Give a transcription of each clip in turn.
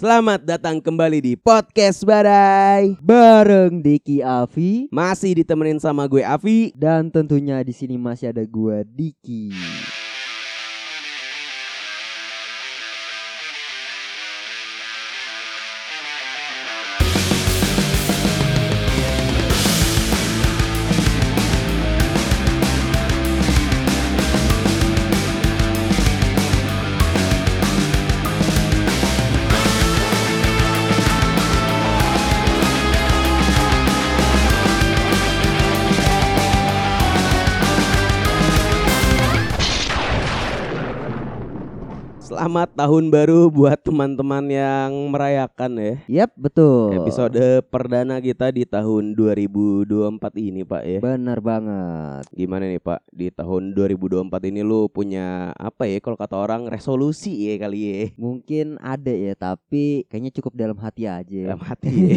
Selamat datang kembali di podcast Badai. bareng Diki Avi Masih ditemenin sama gue Avi. dan tentunya di sini masih ada gua Diki. Selamat tahun baru buat teman-teman yang merayakan ya. Yap, betul. Episode perdana kita di tahun 2024 ini Pak ya. Bener banget. Gimana nih Pak di tahun 2024 ini lu punya apa ya kalau kata orang resolusi ya kali ya. Mungkin ada ya, tapi kayaknya cukup dalam hati aja. Dalam hati ya.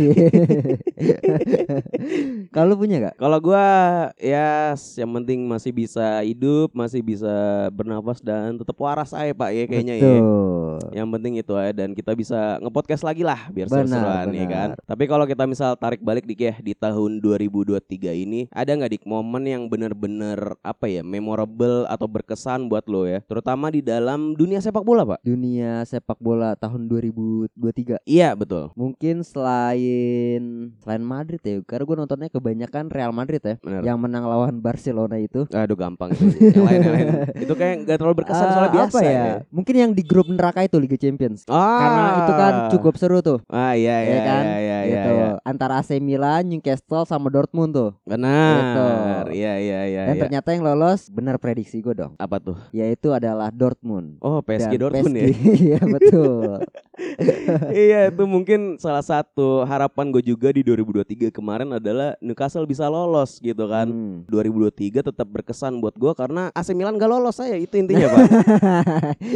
Kalau punya gak? Kalau gua ya yang penting masih bisa hidup, masih bisa bernafas dan tetap waras aja Pak ya kayaknya ya. 예. Betul. Yang penting itu aja dan kita bisa ngepodcast lagi lah biar seru-seruan ya kan. Tapi kalau kita misal tarik balik dik ya di tahun 2023 ini ada nggak dik momen yang bener-bener apa ya memorable atau berkesan buat lo ya, terutama di dalam dunia sepak bola pak? Dunia sepak bola tahun 2023 Iya betul. Mungkin selain selain Madrid ya, karena gue nontonnya kebanyakan Real Madrid ya, Benar. yang menang lawan Barcelona itu. Aduh gampang itu. yang lain, yang lain. Itu kayak nggak terlalu berkesan Ah, soalnya biasa apa ya? Mungkin yang di grup neraka itu Liga Champions. Ah. Karena itu kan cukup seru tuh. Ah iya iya ya kan? iya iya gitu. iya. Antara AC Milan, Newcastle sama Dortmund tuh. Benar. Gitu. Iya iya iya. Dan iya. ternyata yang lolos benar prediksi gue dong. Apa tuh? Yaitu adalah Dortmund. Oh PSG Dan Dortmund ya. PSG. Iya betul. iya itu mungkin salah satu harapan gue juga di 2023 kemarin adalah Newcastle bisa lolos gitu kan. Hmm. 2023 tetap berkesan buat gue karena AC Milan gak lolos saya itu intinya pak.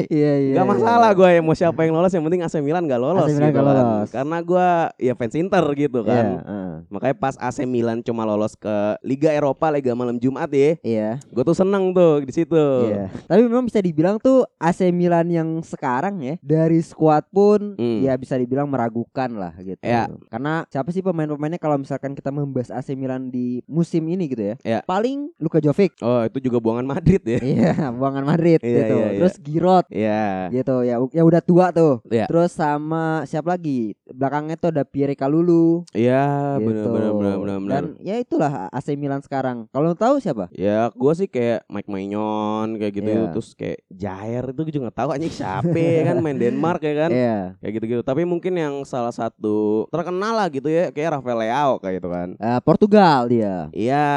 Iya iya. gak iya. Gue ya mau siapa yang lolos yang penting AC Milan gak lolos AC Milan gitu gak kan. lolos. Karena gue ya fans Inter gitu Iya, kan. heeh. Makanya pas AC Milan cuma lolos ke Liga Eropa Liga malam Jumat ya, Iya. gue tuh seneng tuh di situ. Iya. Tapi memang bisa dibilang tuh AC Milan yang sekarang ya dari skuad pun Hmm. ya bisa dibilang meragukan lah gitu. Iya. Karena siapa sih pemain-pemainnya kalau misalkan kita membahas AC Milan di musim ini gitu ya? Iya. Paling Luka Jovic. Oh itu juga buangan Madrid ya. Iya, buangan Madrid Iya, gitu. iya, iya. Terus Giroud Iya. gitu ya ya udah tua tuh. Iya. Terus sama siapa lagi? Belakangnya tuh ada Pierre Kalulu Iya gitu. benar benar benar benar. Dan ya itulah AC Milan sekarang. Kalau tahu siapa? Ya gue sih kayak Mike Maignan kayak gitu Iya. terus kayak Jair itu juga gak tahu anjing siapa ya kan main Denmark ya kan Iya. kayak gitu-gitu tapi mungkin yang salah satu terkenal lah gitu ya kayak Rafael Leao kayak gitu kan Eh, Portugal dia. Iya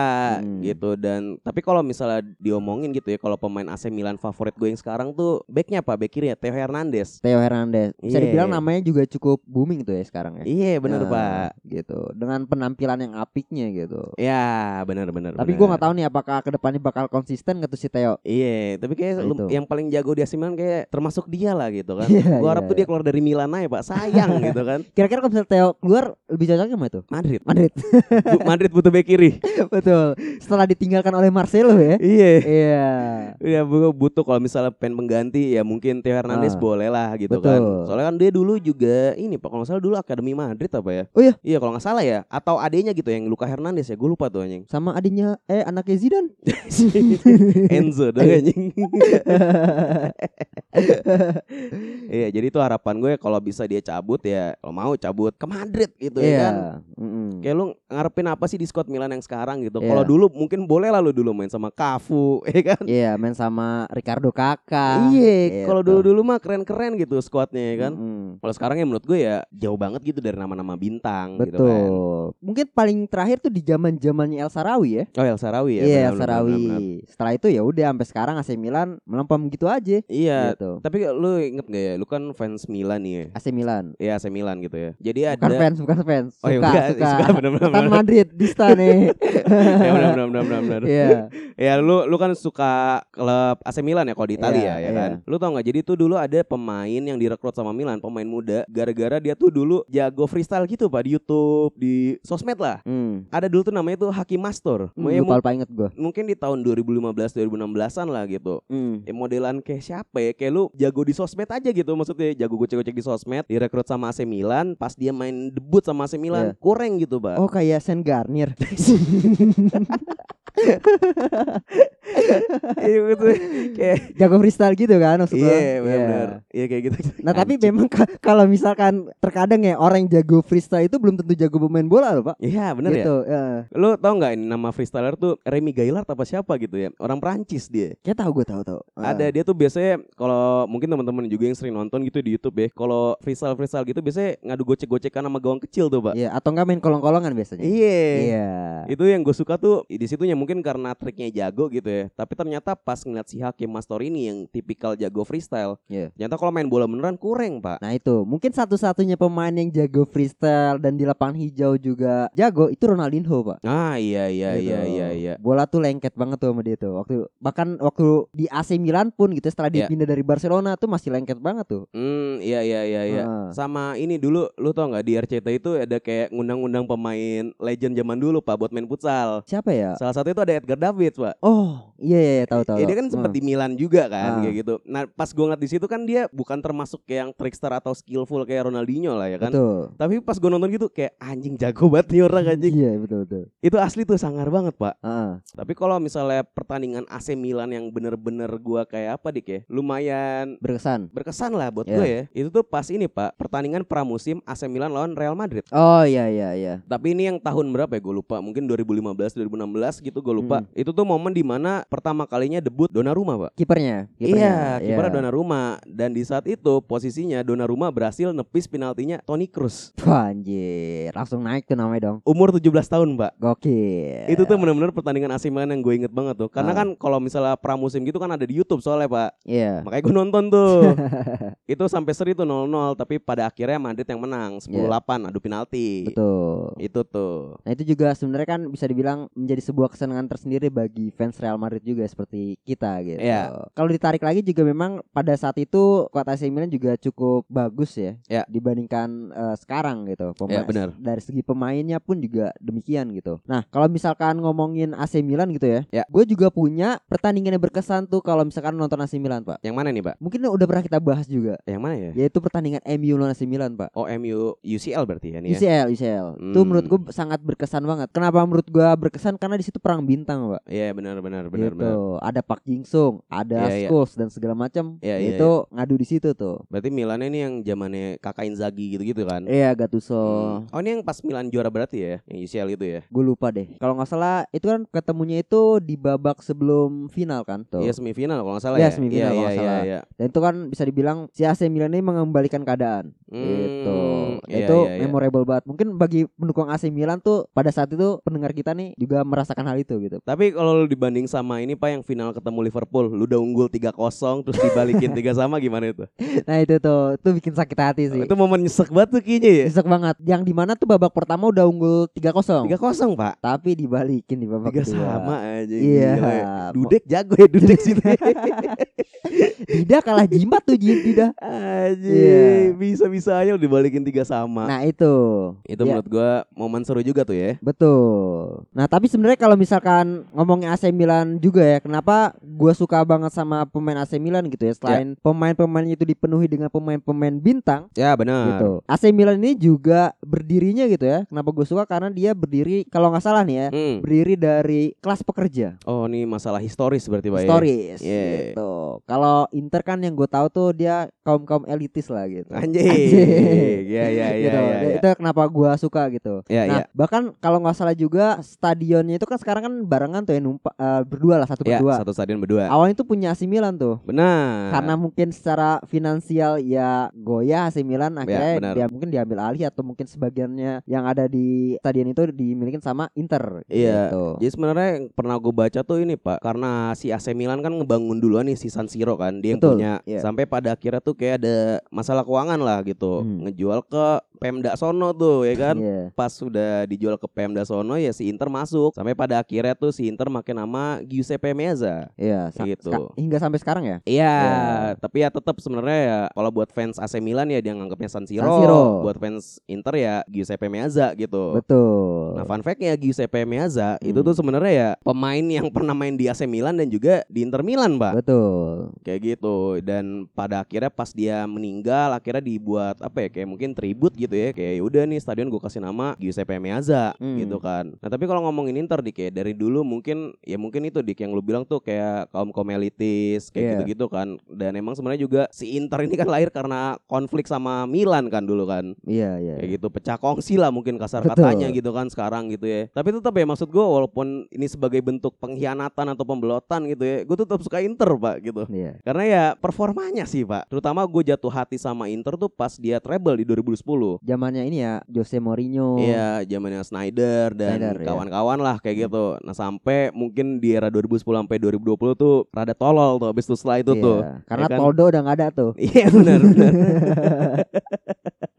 Hmm. gitu dan tapi kalau misalnya diomongin gitu ya kalau pemain AC Milan favorit gue yang sekarang tuh backnya apa back kiri ya Theo Hernandez Theo Hernandez. Bisa Iya. dibilang namanya juga cukup booming tuh ya sekarang ya. iya bener Nah, pak Gitu. Dengan penampilan yang apiknya gitu. ya bener bener Tapi gua nggak tahu nih apakah ke depannya bakal konsisten nggak tuh si Theo. Iya, tapi kayak Nah, lu- itu. yang paling jago di AC Milan kayak termasuk dia lah gitu kan. Iya, gua harap iya, tuh dia keluar dari Milan aja, Pak. Sayang gitu kan. Kira-kira kalau misalnya Theo keluar lebih cocoknya mana tuh? Madrid. Madrid. Madrid butuh bek kiri. Betul. Setelah ditinggalkan oleh Marcelo ya. Iya. Iya. Ya bu- butuh kalau misalnya pengen pengganti ya mungkin Theo Hernandez Ah. Boleh lah gitu Betul. kan. Soalnya kan dia dulu juga ini Pak kalau nggak salah dulu Akademi Madrid apa ya? Oh iya? Iya kalau nggak salah ya. Atau adanya gitu yang Luka Hernandez ya. Gue lupa tuh anjing. Sama adiknya eh anaknya Zidane. Enzo dong anjing. Iya, jadi itu harapan gue kalau bisa dia cabut ya kalau mau cabut ke Madrid gitu ya kan. Iya. Mm-mm. Kayak lu ngarepin apa sih di squad Milan yang sekarang gitu. Iya. Kalau dulu mungkin boleh lah lu dulu main sama Cafu, ya kan? Iya, main sama Ricardo Kakak. Iya, kalau Gitu. dulu-dulu mah keren-keren gitu squadnya ya kan. Mm-mm. Kalau sekarang ya menurut gue ya jauh banget gitu dari nama-nama bintang gitu kan. Betul. Mungkin paling terakhir tuh di zaman zamannya El Sarawi ya. Oh El Sarawi ya. Iya, El Sarawi. benar, benar. Setelah itu ya udah sampai sekarang AC Milan melempem gitu aja. Iya, Gitu. tapi lu inget gak ya, lu kan fans Milan nih ya. AC Milan. Iya, AC Milan gitu ya. Jadi ada Bukan fans, bukan fans. Oh, Suka, iya, bukan. suka. Suka, bener-bener, Bukan bener. Madrid, Dista nih. ya benar benar benar benar. benar. Iya. Ya lu lu kan suka klub AC Milan ya kalau di Italia Iya, ya iya. kan. Lu tau nggak jadi tuh dulu ada pemain yang direkrut sama Milan, pemain muda gara-gara dia tuh dulu jago freestyle gitu pak di YouTube, di sosmed lah. Hmm. Ada dulu tuh namanya tuh Hakim Mastor. Hmm, Ya, lupa lupa inget gue. mungkin di tahun 2015 2016-an lah gitu. Hmm. Ya modelan kayak siapa ya? Kayak lu jago di sosmed aja gitu maksudnya jago gocek-gocek di sosmed, direkrut sama AC Milan, pas dia main debut sama AC Milan, Iya. kurang gitu, Pak. Oh kayak Sen Garnier. Iya gitu. Kayak Jago freestyle gitu kan maksud lo? Iya, benar. Iya kayak gitu. Nah tapi memang ka- kalau misalkan terkadang ya orang yang jago freestyle itu belum tentu jago pemain bola loh pak. Iya, bener ya. gitu. ya. Lu tau nggak ini nama freestyler tuh Remy Gaillard apa siapa gitu ya? Orang Prancis dia. Kayak tahu gue tahu tahu. Ah. Ada dia tuh biasanya kalau mungkin teman-teman juga yang sering nonton gitu di YouTube ya. Kalau freestyle freestyle gitu biasanya ngadu gocek-gocekan sama gawang kecil tuh, Pak. Iya atau enggak main kolong-kolongan biasanya. Iya. Iya. Itu yang gue suka tuh di situnya mungkin karena triknya jago gitu ya. Tapi ternyata pas ngeliat si Hakim Mastor ini yang tipikal jago freestyle, Iya. Ternyata kalau main bola beneran kurang, Pak. Nah itu mungkin satu-satunya pemain yang jago freestyle dan di lapangan hijau juga jago itu Ronaldinho pak. Ah, iya iya Gitu. iya iya iya. Bola tuh lengket banget tuh sama dia tuh. Waktu bahkan waktu di AC Milan pun gitu setelah dia Iya. pindah dari Barcelona tuh masih lengket banget tuh. Hmm, iya iya iya iya. Heeh. Sama ini dulu lu tau nggak di RCT itu ada kayak ngundang-undang pemain legend zaman dulu Pak buat main futsal. Siapa ya? Salah satu itu ada Edgar Davids, Pak. Oh iya iya, iya tahu tahu. Ya, dia kan sempat di Milan juga kan Ah. kayak gitu. Nah, pas gue ngeliat di situ kan dia bukan termasuk kayak yang trickster atau skillful kayak Ronaldinho lah ya kan. Betul. Tapi pas gue nonton gitu kayak anjing jago banget nih orang anjing. Iya betul betul. Itu asli tuh sangar banget, Pak. Heeh. Tapi kalau misalnya pertandingan AC Milan yang bener-bener gua kayak apa dik ya? Lumayan Berkesan. berkesan lah buat Iya. gue ya. Itu tuh pas ini, Pak, pertandingan pramusim AC Milan lawan Real Madrid. Oh iya iya iya. Tapi ini yang tahun berapa ya gue lupa Mungkin 2015 2016 gitu gue lupa Itu tuh momen di mana pertama kalinya debut Donnarumma pak Kipernya. Iya kipernya, kipernya Donnarumma Dan di saat itu posisinya Donnarumma berhasil nepis penaltinya Toni Kroos Wah anjir, langsung naik tuh namanya dong. Umur 17 tahun pak Gokil. Itu tuh benar-benar pertandingan AC Milan yang gue inget banget tuh Karena Ah. kan kalau misalnya pramusim gitu kan ada di Youtube soalnya pak Iya. Makanya gue nonton tuh Itu sampai seri tuh 0-0 Tapi pada akhirnya Madrid yang menang 10-8 adu penalti Iya. Betul. Itu tuh Nah itu juga sebenarnya kan bisa dibilang menjadi sebuah kesenangan tersendiri bagi fans Real Madrid juga seperti kita gitu. Iya. Kalau ditarik lagi juga memang pada saat itu kuat AC Milan juga cukup bagus ya, Iya. dibandingkan eh, sekarang gitu. Iya, benar. Dari segi pemainnya pun juga demikian gitu. Nah kalau misalkan ngomongin AC Milan gitu ya, Ya. gue juga punya pertandingan yang berkesan tuh kalau misalkan nonton AC Milan pak. Yang mana nih pak? Mungkin udah pernah kita bahas juga, Yang mana ya? yaitu pertandingan MU lawan AC Milan pak. Oh MU UCL berarti ya nih ya. UCL, UCL. Itu Hmm. menurut gue sangat berkesan banget. Kenapa menurut gue berkesan? Karena di situ perang bintang, Pak. Iya benar benar benar gitu. benar. Ada Pak Jingsung, ada Iya, iya. Scholes dan segala macam. Iya, itu ngadu di situ tuh. Berarti Milan ini yang zamannya kakak Inzaghi gitu-gitu kan? Iya, Gattuso. Hmm. Oh ini yang pas Milan juara berarti ya, yang UCL itu ya? Gue lupa deh. Kalau nggak salah itu kan ketemunya itu di babak sebelum final kan tuh. Iya semifinal kalau nggak salah Iya, ya. semifinal Iya kalau iya nggak iya. salah. iya. Dan itu kan bisa dibilang si AC Milan ini mengembalikan keadaan. Hmm, gitu. iya, itu iya, iya. memorable banget. Mungkin bagi pendukung AC Milan tuh pada saat itu pendengar kita nih juga merasakan hal itu gitu. Tapi kalau dibanding sama ini pak yang final ketemu Liverpool, lu udah unggul 3-0 terus dibalikin 3 sama gimana itu? Nah itu tuh, itu bikin sakit hati sih. Itu momen nyesek banget tuh kayaknya ya. Nyesek banget. Yang di mana tuh babak pertama udah unggul 3-0 3-0 pak. Tapi dibalikin di babak Tiga kedua. sama aja. Iya. gila ya. Dudek jago ya Dudek sini. Dida kalah jimat tuh Dida. Aja Iya. bisa-bisa aja dibalikin tiga sama. Nah itu. itu Ya, menurut gua momen seru juga tuh ya. Betul. Nah tapi sebenarnya kalau misalkan ngomongin AC Milan juga ya, kenapa gue suka banget sama pemain AC Milan gitu ya? Selain pemain-pemainnya itu dipenuhi dengan pemain-pemain bintang Ya benar. gitu. AC Milan ini juga berdirinya gitu ya. Kenapa gue suka? Karena dia berdiri kalau nggak salah nih ya, Hmm. berdiri dari kelas pekerja. Oh ini masalah historis berarti pak ya? Stories Iya. gitu. Kalau Inter kan yang gue tahu tuh dia kaum kaum elitis lah gitu. Anjing. Anjing. Iya iya iya gitu. iya. iya. Itu kenapa gua suka gitu. Iya, nah, iya. bahkan kalau nggak salah juga stadionnya itu kan sekarang kan barengan tuh ya numpa, eh, berdua lah satu Ya, berdua. satu stadion berdua. Awalnya itu punya AC Milan tuh. Benar. Karena mungkin secara finansial ya goyah AC Milan akhirnya benar. dia mungkin diambil alih atau mungkin sebagiannya yang ada di stadion itu dimiliki sama Inter. Iya. Gitu. Jadi sebenarnya yang pernah gue baca tuh ini pak, karena si AC Milan kan ngebangun duluan nih si San Siro kan, dia yang Betul, punya. iya. Sampai pada akhirnya tuh kayak ada masalah keuangan lah gitu, Hmm. ngejual ke Pemda sono tuh ya kan. Iya. Pas sudah dijual ke Pemda sono ya si Inter masuk. Sampai pada akhirnya tuh si Inter makin nama Giuseppe Meazza. Iya, sa- Gitu. hingga sampai sekarang ya. Iya, Ya. tapi ya tetap sebenarnya ya kalau buat fans AC Milan ya dia nganggapnya San Siro. San Siro. Buat fans Inter ya Giuseppe Meazza gitu. Betul. Nah, fun fact-nya Giuseppe Meazza itu Hmm. tuh sebenarnya ya pemain yang pernah main di AC Milan dan juga di Inter Milan, Pak. Betul. Kayak gitu. Dan pada akhirnya pas dia meninggal akhirnya dibuat apa ya kayak mungkin tribut gitu ya. Kayak "Ya udah nih stadion gue kasih nama Giuseppe Meazza Hmm. gitu kan. Nah, tapi kalau ngomongin Inter dik kayak dari dulu mungkin ya mungkin itu dik yang lu bilang tuh kayak kaum kaum elitis kayak Iya. gitu-gitu kan. Dan emang sebenarnya juga si Inter ini kan lahir karena konflik sama Milan kan dulu kan Iya, iya. kayak gitu pecah kongsi lah mungkin kasar Betul. katanya gitu kan sekarang gitu ya tapi tetap ya maksud gue walaupun ini sebagai bentuk pengkhianatan atau pembelotan gitu ya gue tetap suka Inter pak gitu Iya. karena ya performanya sih pak terutama gue jatuh hati sama Inter tuh pas dia treble di 2010 Zamannya ini ya Jose Mourinho. Iya, zamannya Snyder dan Snyder, ya. kawan-kawan lah kayak gitu. Nah, sampai mungkin di era 2010 sampai 2020 tuh rada tolol tuh habis itu setelah itu Iya, tuh. Karena ya kan? Toldo udah nggak ada tuh. Iya benar benar.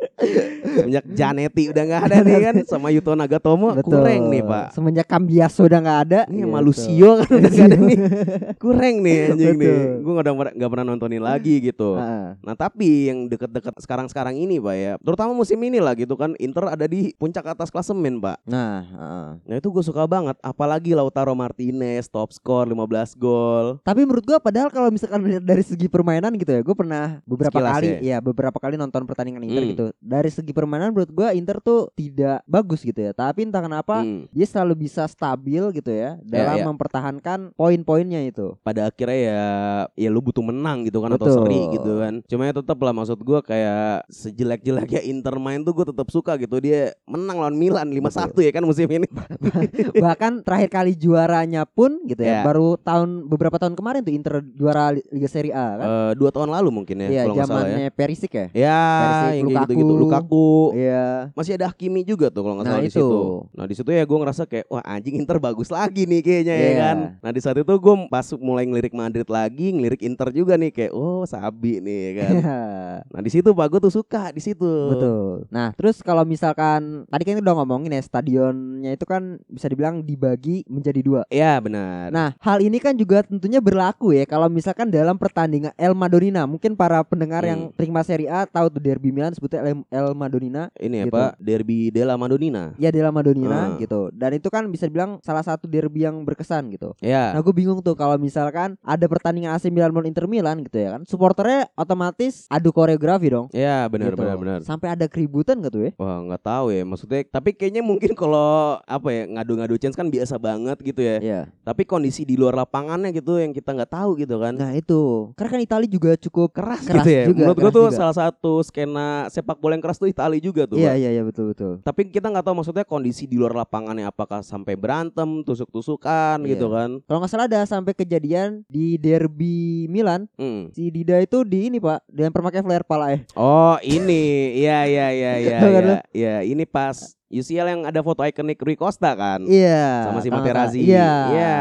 Semenjak Janetti udah nggak ada nih kan sama Yuto Nagatomo kurang nih pak. Semenjak Cambiaso udah nggak ada. Ini gitu. sama Lucio kan udah nggak ada nih. Kurang nih anjing nih. Betul. Gue nggak pernah nggak pernah nontonin lagi gitu. Heeh. Nah tapi yang deket-deket sekarang-sekarang ini pak ya, terutama musim ini lah gitu kan, Inter ada di puncak atas klasemen pak. Nah, heeh. Nah itu gue suka banget, apalagi Lautaro Martinez top skor 15 gol. Tapi menurut gua padahal kalau misalkan dari segi permainan gitu ya, gue pernah beberapa Sekilas kali ya? ya beberapa kali nonton pertandingan Inter Hmm. gitu. Dari segi permainan menurut gua Inter tuh tidak bagus gitu ya. Tapi entah kenapa Hmm. dia selalu bisa stabil gitu ya dalam ya. mempertahankan poin-poinnya itu. Pada akhirnya ya, ya lu butuh menang gitu kan atau Betul. seri gitu kan. Cuma ya tetap lah maksud gue kayak sejelek-jeleknya Inter main tuh gue tetap suka gitu dia menang lawan Milan 5-1 ya kan musim ini. Bahkan terakhir kali juaranya pun gitu ya, Ya. baru tahun beberapa tahun kemarin tuh Inter juara Liga Serie A kan. Eh, dua tahun lalu mungkin ya Iya, kalau ya. zamannya Perisic ya. Ya, Perisic, yang Lukaku. gitu-gitu Lukaku. Iya. Masih ada Hakimi juga tuh kalau nggak Nah, salah di itu. situ. Nah di situ ya gue ngerasa kayak wah anjing Inter bagus lagi nih kayaknya ya Iya. kan. Nah di saat itu gue pas mulai ngelirik Madrid lagi, ngelirik Inter juga nih kayak oh sabi nih ya kan. nah di situ pak gue tuh suka di situ. Betul. Nah, terus kalau misalkan tadi kan udah ngomongin ya stadionnya itu kan bisa dibilang dibagi menjadi dua. Iya benar. Nah, hal ini kan juga tentunya berlaku ya kalau misalkan dalam pertandingan El Madonina. Mungkin para pendengar Hmm. yang terima Serie A tahu tuh derby Milan sebutnya El, El Madonina. ini ya gitu. pak Derby della Madonnina. Ya della Madonina Hmm. gitu. Dan itu kan bisa dibilang salah satu derby yang berkesan gitu. Ya. Nah, gue bingung tuh kalau misalkan ada pertandingan AC Milan melawan Inter Milan gitu ya kan. Supporternya otomatis adu koreografi dong. Ya benar gitu. benar benar. Sampai ada keributan gitu ya. Wah nggak tahu ya maksudnya. Tapi kayaknya mungkin kalau apa ya ngadu-ngadu chance kan biasa banget gitu ya. Iya. Tapi kondisi di luar lapangannya gitu yang kita nggak tahu gitu kan. Nah itu Karena kan Italia juga cukup keras, keras gitu ya. juga, Menurut keras tuh juga. salah satu skena sepak bola yang keras tuh Italia juga tuh. Iya iya iya betul betul. Tapi kita nggak tahu maksudnya kondisi di luar lapangannya apakah sampai berantem, tusuk-tusukan Iya. gitu kan. Kalau nggak salah ada sampai kejadian di derby Milan. Hmm. Si Dida itu di ini pak Dengan permakai flare pala eh. Oh ini, iya iya iya iya kan iya, iya ini pas UCL yang ada foto ikonik Rui Costa kan, Iya. Sama si Materazzi. Iya. Iya,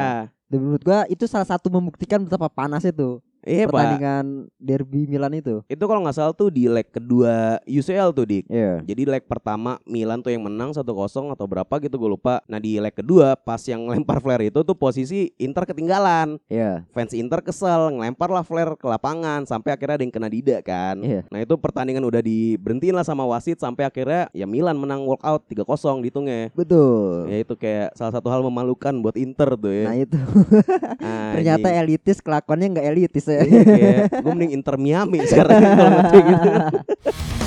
Dan menurut gua itu salah satu membuktikan betapa panas itu iya pak. Pertandingan derby Milan itu Itu kalau nggak salah tuh di leg kedua UCL tuh dik. Iya Jadi leg pertama Milan tuh yang menang 1-0 atau berapa gitu gue lupa. Nah di leg kedua pas yang lempar flare itu tuh posisi Inter ketinggalan. Iya Fans Inter kesel ngelempar lah flare ke lapangan sampai akhirnya ada yang kena dida kan. Iya. Nah itu pertandingan udah diberhentiin lah sama wasit sampai akhirnya ya Milan menang walk out 3-0 dihitungnya. Betul Ya itu kayak salah satu hal memalukan buat Inter tuh ya. Nah itu Anjing. Ternyata elitis kelakuannya nggak elitis ya Iya, gue mending Inter Miami sekarang kalau gitu.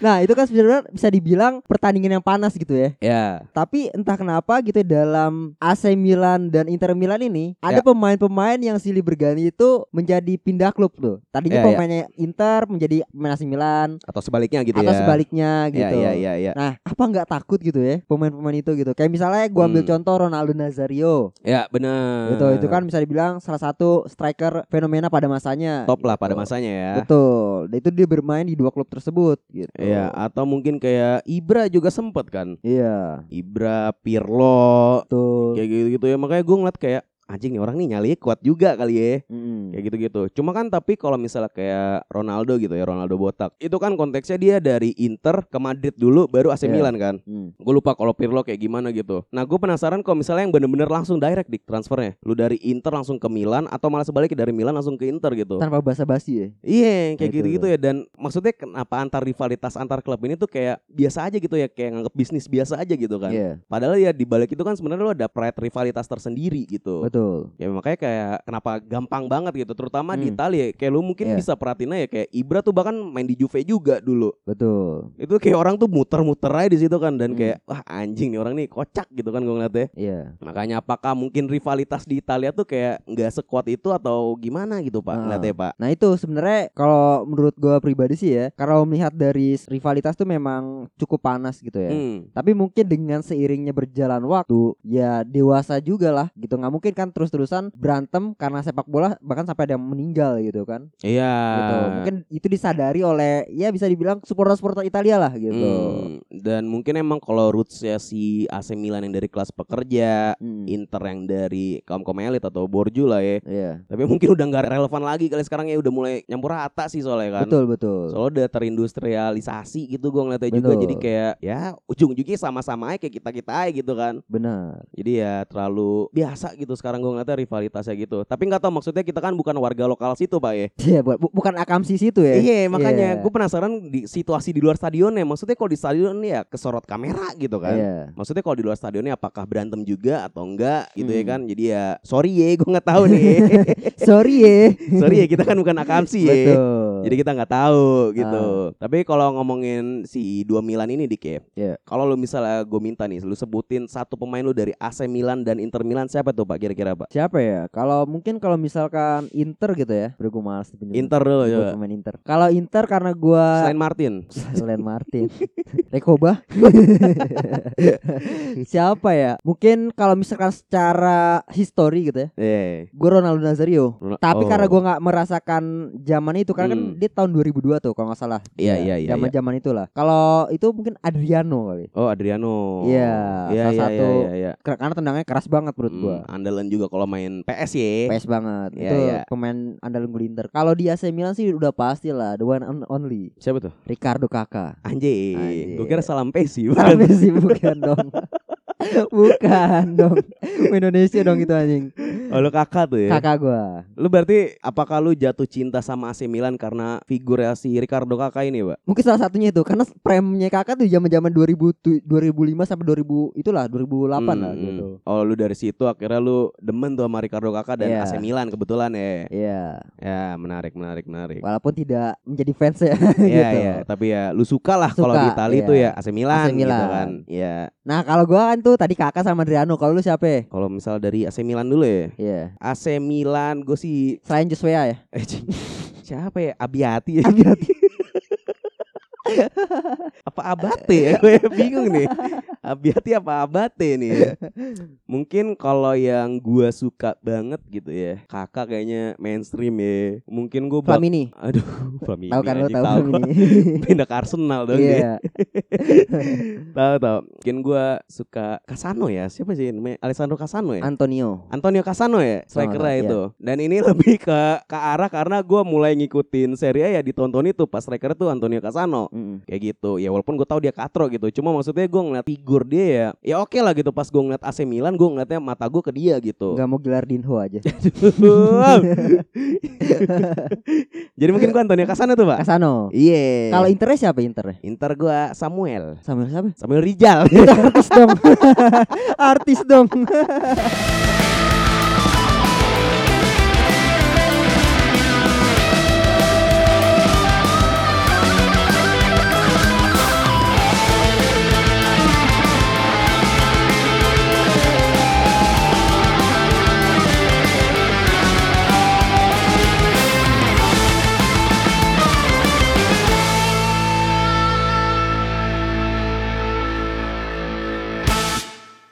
Nah itu kan sebenarnya bisa dibilang pertandingan yang panas gitu ya Ya. Tapi entah kenapa gitu ya, dalam AC Milan dan Inter Milan ini ada Ya. pemain-pemain yang silih berganti itu menjadi pindah klub tuh. Tadinya Ya, ya. pemainnya Inter menjadi pemain AC Milan Atau sebaliknya gitu atau ya. sebaliknya Ya, gitu. ya, ya, ya. Nah, apa nggak takut gitu ya pemain-pemain itu gitu? Kayak misalnya gua ambil Hmm. contoh Ronaldo Nazario. Ya, benar. Gitu, itu kan bisa dibilang salah satu striker fenomena pada masanya. top lah pada Gitu. masanya ya. Betul. Dan itu dia bermain di dua klub tersebut gitu. Iya, atau mungkin kayak Ibra juga sempet kan. Iya. Ibra, Pirlo, Betul. kayak gitu-gitu ya. Makanya gue ngeliat kayak anjing nih orang nih nyali kuat juga kali ya. Mm. Kayak gitu-gitu. Cuma kan tapi kalau misalnya kayak Ronaldo gitu ya, Ronaldo botak. Itu kan konteksnya dia dari Inter ke Madrid dulu baru AC Iya. Milan kan. Mm. Gue lupa kalau Pirlo kayak gimana gitu. Nah gue penasaran kalau misalnya yang bener-bener langsung direct di transfernya. Lu dari Inter langsung ke Milan atau malah sebaliknya dari Milan langsung ke Inter gitu. Tanpa basa-basi ya. Iya kayak Itu gitu-gitu ya dan maksudnya kenapa antar rivalitas antar klub ini tuh kayak biasa aja gitu ya kayak nganggep bisnis biasa aja gitu kan. Iya, Padahal ya di balik itu kan sebenarnya lo ada pride rivalitas tersendiri gitu. betul. Ya makanya kayak kenapa gampang banget gitu terutama di Hmm. Italia kayak lu mungkin Iya. bisa perhatiin aja kayak Ibra tuh bahkan main di Juve juga dulu. Betul. Itu kayak orang tuh muter-muter aja di situ kan dan Hmm. kayak wah anjing nih orang nih kocak gitu kan gue ngeliatnya. Iya. Makanya apakah mungkin rivalitas di Italia tuh kayak nggak sekuat itu atau gimana gitu Pak Ah. ngeliatnya Pak? Nah itu sebenarnya kalau menurut gua pribadi sih ya, kalau melihat dari rivalitas tuh memang cukup panas gitu ya. Hmm. Tapi mungkin dengan seiringnya berjalan waktu, ya dewasa juga lah gitu. nggak mungkin kan terus-terusan berantem karena sepak bola bahkan sampai ada yang meninggal gitu kan. Iya. Gitu. Mungkin itu disadari oleh ya bisa dibilang supporter-supporter Italia lah gitu. Hmm, Dan mungkin emang kalau rootsnya si AC Milan yang dari kelas pekerja, Hmm. Inter yang dari kaum kaum elit atau borju lah ya. Iya. Tapi mungkin udah nggak relevan lagi kali sekarang ya udah mulai nyampur rata sih soalnya kan. Betul betul. Soalnya udah terindustrialisasi gitu gue ngeliatnya juga Betul. jadi kayak ya ujung-ujungnya sama-sama aja kayak kita-kita aja gitu kan. Benar. Jadi ya terlalu biasa gitu sekarang gue ngeliatnya rivalitasnya gitu. Tapi nggak tahu maksudnya kita kan bukan warga lokal situ pak ya. Iya, bu- bu- bukan akamsi situ ya. Iya makanya Iya. gue penasaran di situasi di luar stadionnya. Maksudnya kalau di stadion ya kesorot kamera gitu kan. Iya. Maksudnya kalau di luar stadionnya apakah berantem juga atau enggak gitu ya Hmm. kan. Jadi ya sorry ya gue nggak tahu nih. Sorry ya. sorry ya kita kan bukan akamsi ya. Betul. Jadi kita nggak tahu gitu. Tapi kalau ngomongin si dua Milan ini dik ya. Iya. Kalau lu misalnya gue minta nih, lu sebutin satu pemain lu dari AC Milan dan Inter Milan siapa tuh Pak kira-kira Pak? Siapa ya? Kalau mungkin kalau misalkan Inter gitu ya. Bro gue pinjam. Inter dulu coba. pemain Inter. Kalau Inter karena gua Selain Martin. selain Martin, Rekoba. Siapa ya? Mungkin kalau misalkan secara histori gitu ya. Eh. Gue Ronaldo Nazario. Tapi oh. karena gua nggak merasakan zaman itu karena kan Dia tahun 2002 tuh kalau nggak salah. Iya, iya, iya, Zaman-zaman itulah. Kalau itu mungkin Adriano kali. Oh Adriano. Iya, Iya salah iya satu iya iya. iya. Ker- Karena tendangnya keras banget menurut Hmm, gua. andalan juga kalau main PS ya. PS banget. Iya, itu iya. pemain andalan gue Inter. Kalau di AC Milan sih udah pasti lah the one and only Siapa tuh? Ricardo Kakak. Anjing. Anjing. Gue kira salam Pesi. Sampai sih bukan dong. bukan dong. Indonesia dong itu anjing. Oh lu kakak tuh ya. Kakak gua. Lu berarti apakah lu jatuh cinta sama AC Milan karena figurnya si Ricardo Kakak ini, Pak? Mungkin salah satunya itu karena premnya Kakak tuh zaman-zaman 2000 tu- 2005 sampai 2000 itulah 2008 lah Hmm, gitu. hmm. Oh lu dari situ akhirnya lu demen tuh sama Ricardo Kakak dan Iya. AC Milan kebetulan ya. Iya. Ya menarik menarik menarik. Walaupun tidak menjadi fans ya Iya gitu. iya, tapi ya lu suka lah kalau di Italia itu ya AC Milan, AC gitu Milan. kan. Iya. Nah, kalau gua kan tuh tadi Kakak sama Adriano. Kalau lu siapa? ya? Kalau misal dari AC Milan dulu ya. Iya. AC Milan gue sih Selain Joshua ya. eh, siapa ya? Abiati ya. apa Abate ya? Gue bingung nih. Abiati apa Abate nih? ya? Mungkin kalau yang gua suka banget gitu ya. Kakak kayaknya mainstream ya. Mungkin gue Flamini. Aduh, Flamini. Tahu kan anjing, tahu. Flamini. Pindah ke Arsenal dong dia. Iya. Tahu tahu. Mungkin gua suka Casano ya. Siapa sih namanya? Alessandro Casano ya? Antonio. Antonio Casano ya strikernya iya. itu. Dan ini lebih ke ke arah karena gua mulai ngikutin Serie A ya ditonton itu pas striker tuh Antonio Casano. Mm-mm. Kayak gitu. Ya walaupun gue tahu dia katro gitu. Cuma maksudnya gue ngeliat figur dia ya. Ya oke lah gitu pas gue ngeliat AC Milan gue ngeliatnya mata gue ke dia gitu. Nggak mau gelar Dinho aja. Jadi mungkin gue Antonio Casano tuh, Pak. Kasano. Iya. Kalau Inter siapa Inter? Inter gua Samuel. Sama siapa? Samuel Rijal. artis dong. artis dong.